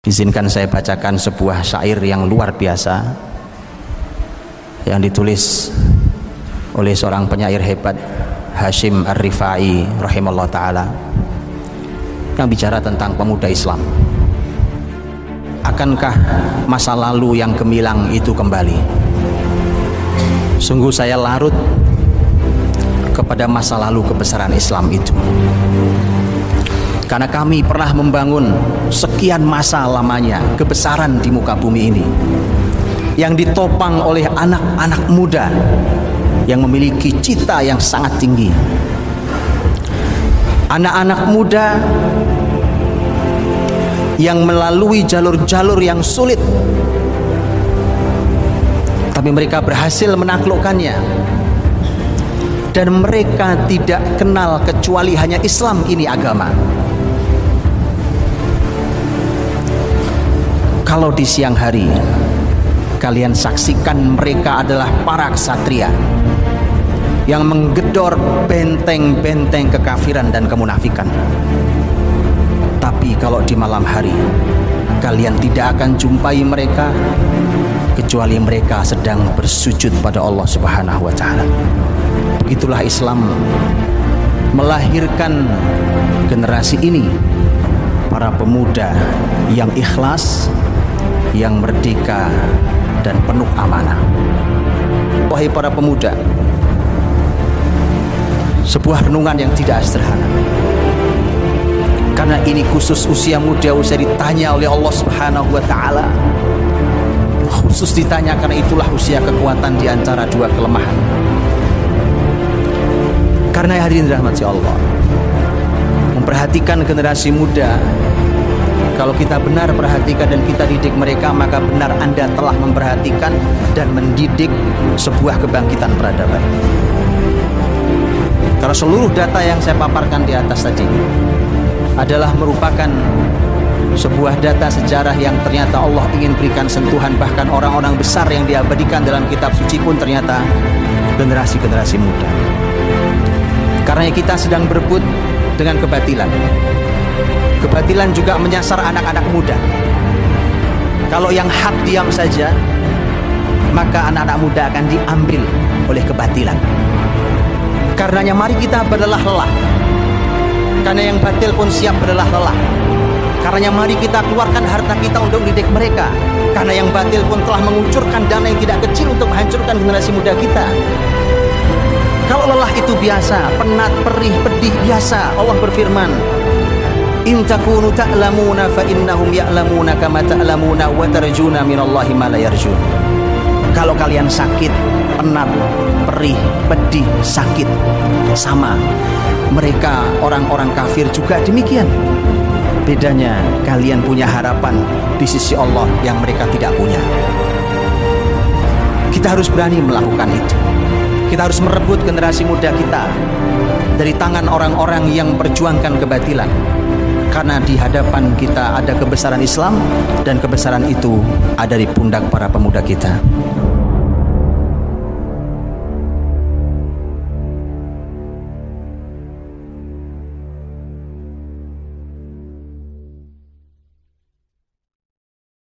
Izinkan saya bacakan sebuah syair yang luar biasa yang ditulis oleh seorang penyair hebat Hashim Ar-Rifai rahimahullah taala yang bicara tentang pemuda Islam. Akankah masa lalu yang gemilang itu kembali? Sungguh saya larut kepada masa lalu kebesaran Islam itu karena kami pernah membangun sekian masa lamanya kebesaran di muka bumi ini. Yang ditopang oleh anak-anak muda yang memiliki cita yang sangat tinggi. Anak-anak muda yang melalui jalur-jalur yang sulit. Tapi mereka berhasil menaklukkannya. Dan mereka tidak kenal kecuali hanya Islam ini agama kalau di siang hari kalian saksikan mereka adalah para ksatria yang menggedor benteng-benteng kekafiran dan kemunafikan tapi kalau di malam hari kalian tidak akan jumpai mereka kecuali mereka sedang bersujud pada Allah Subhanahu wa taala. Begitulah Islam melahirkan generasi ini para pemuda yang ikhlas yang merdeka dan penuh amanah. Wahai para pemuda, sebuah renungan yang tidak sederhana. Karena ini khusus usia muda usai ditanya oleh Allah Subhanahu wa taala. Khusus ditanya karena itulah usia kekuatan di antara dua kelemahan. Karena hadirin rahmati Allah, memperhatikan generasi muda kalau kita benar perhatikan dan kita didik mereka, maka benar Anda telah memperhatikan dan mendidik sebuah kebangkitan peradaban. Karena seluruh data yang saya paparkan di atas tadi adalah merupakan sebuah data sejarah yang ternyata Allah ingin berikan sentuhan bahkan orang-orang besar yang diabadikan dalam kitab suci pun ternyata generasi-generasi muda. Karena kita sedang berebut dengan kebatilan Kebatilan juga menyasar anak-anak muda. Kalau yang hak diam saja, maka anak-anak muda akan diambil oleh kebatilan. Karenanya mari kita berlelah lelah. Karena yang batil pun siap berlelah lelah. Karenanya mari kita keluarkan harta kita untuk didik mereka. Karena yang batil pun telah mengucurkan dana yang tidak kecil untuk menghancurkan generasi muda kita. Kalau lelah itu biasa, penat, perih, pedih biasa. Allah berfirman, Takunu ta'lamuna fa innahum ya'lamuna kama ta'lamuna wa tarjuna minallahi ma la yarjun. Kalau kalian sakit, penat, perih, pedih, sakit, sama. Mereka orang-orang kafir juga demikian. Bedanya kalian punya harapan di sisi Allah yang mereka tidak punya. Kita harus berani melakukan itu. Kita harus merebut generasi muda kita dari tangan orang-orang yang perjuangkan kebatilan karena di hadapan kita ada kebesaran Islam dan kebesaran itu ada di pundak para pemuda kita.